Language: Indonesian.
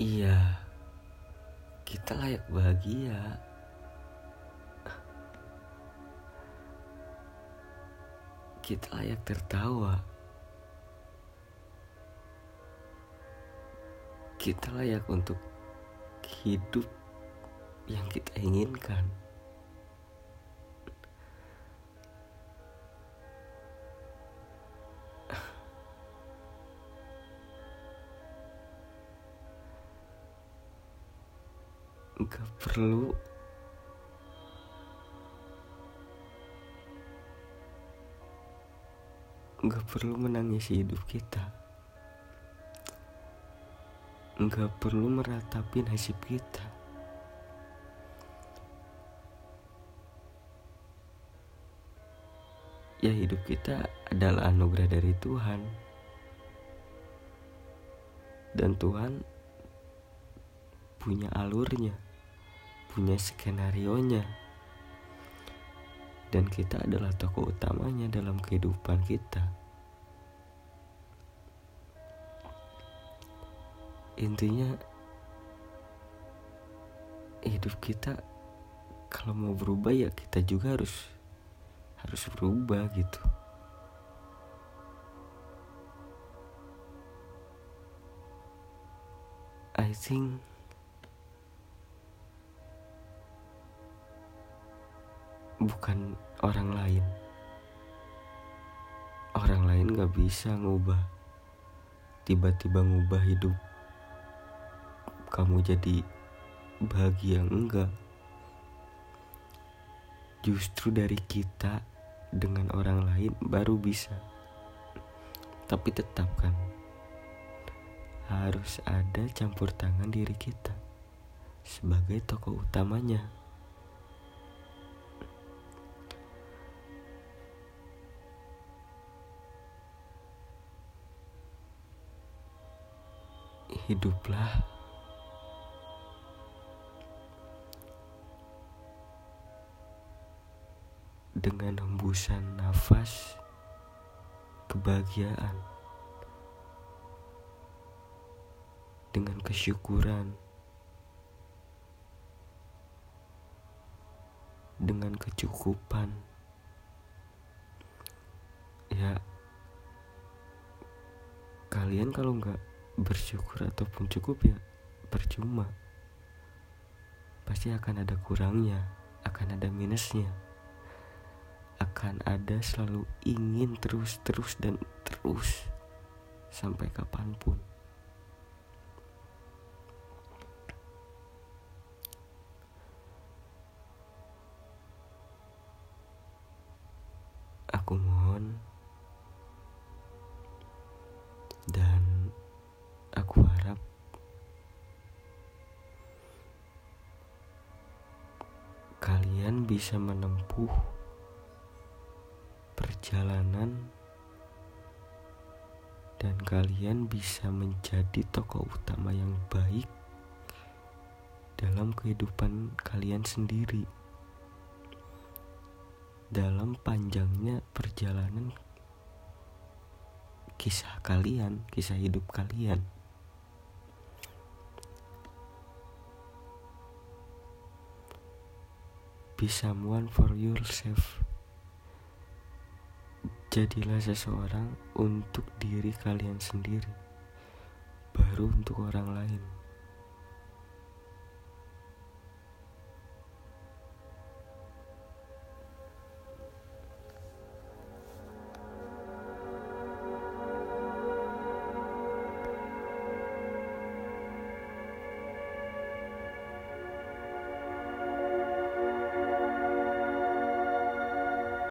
Iya, kita layak bahagia. Kita layak tertawa. Kita layak untuk hidup yang kita inginkan. Gak perlu. Gak perlu menangisi hidup kita. Gak perlu meratapi nasib kita. Ya hidup kita adalah anugerah dari Tuhan. Dan Tuhan punya alurnya punya skenario-nya. Dan kita adalah tokoh utamanya dalam kehidupan kita. Intinya hidup kita kalau mau berubah ya kita juga harus harus berubah gitu. I think bukan orang lain. Orang lain gak bisa ngubah, tiba-tiba ngubah hidup kamu jadi bahagia enggak. Justru dari kita dengan orang lain baru bisa. Tapi tetap kan harus ada campur tangan diri kita sebagai tokoh utamanya. Hiduplah. Dengan hembusan nafas kebahagiaan. Dengan kesyukuran. Dengan kecukupan. Ya kalian kalau nggak bersyukur ataupun cukup ya percuma. Pasti akan ada kurangnya akan ada minusnya. Akan ada selalu ingin terus terus dan terus sampai kapan pun. Aku mohon dan bisa menempuh perjalanan dan kalian bisa menjadi tokoh utama yang baik dalam kehidupan kalian sendiri dalam panjangnya perjalanan kisah kalian, kisah hidup kalian. Be someone for yourself. Jadilah seseorang untuk diri kalian sendiri, baru untuk orang lain.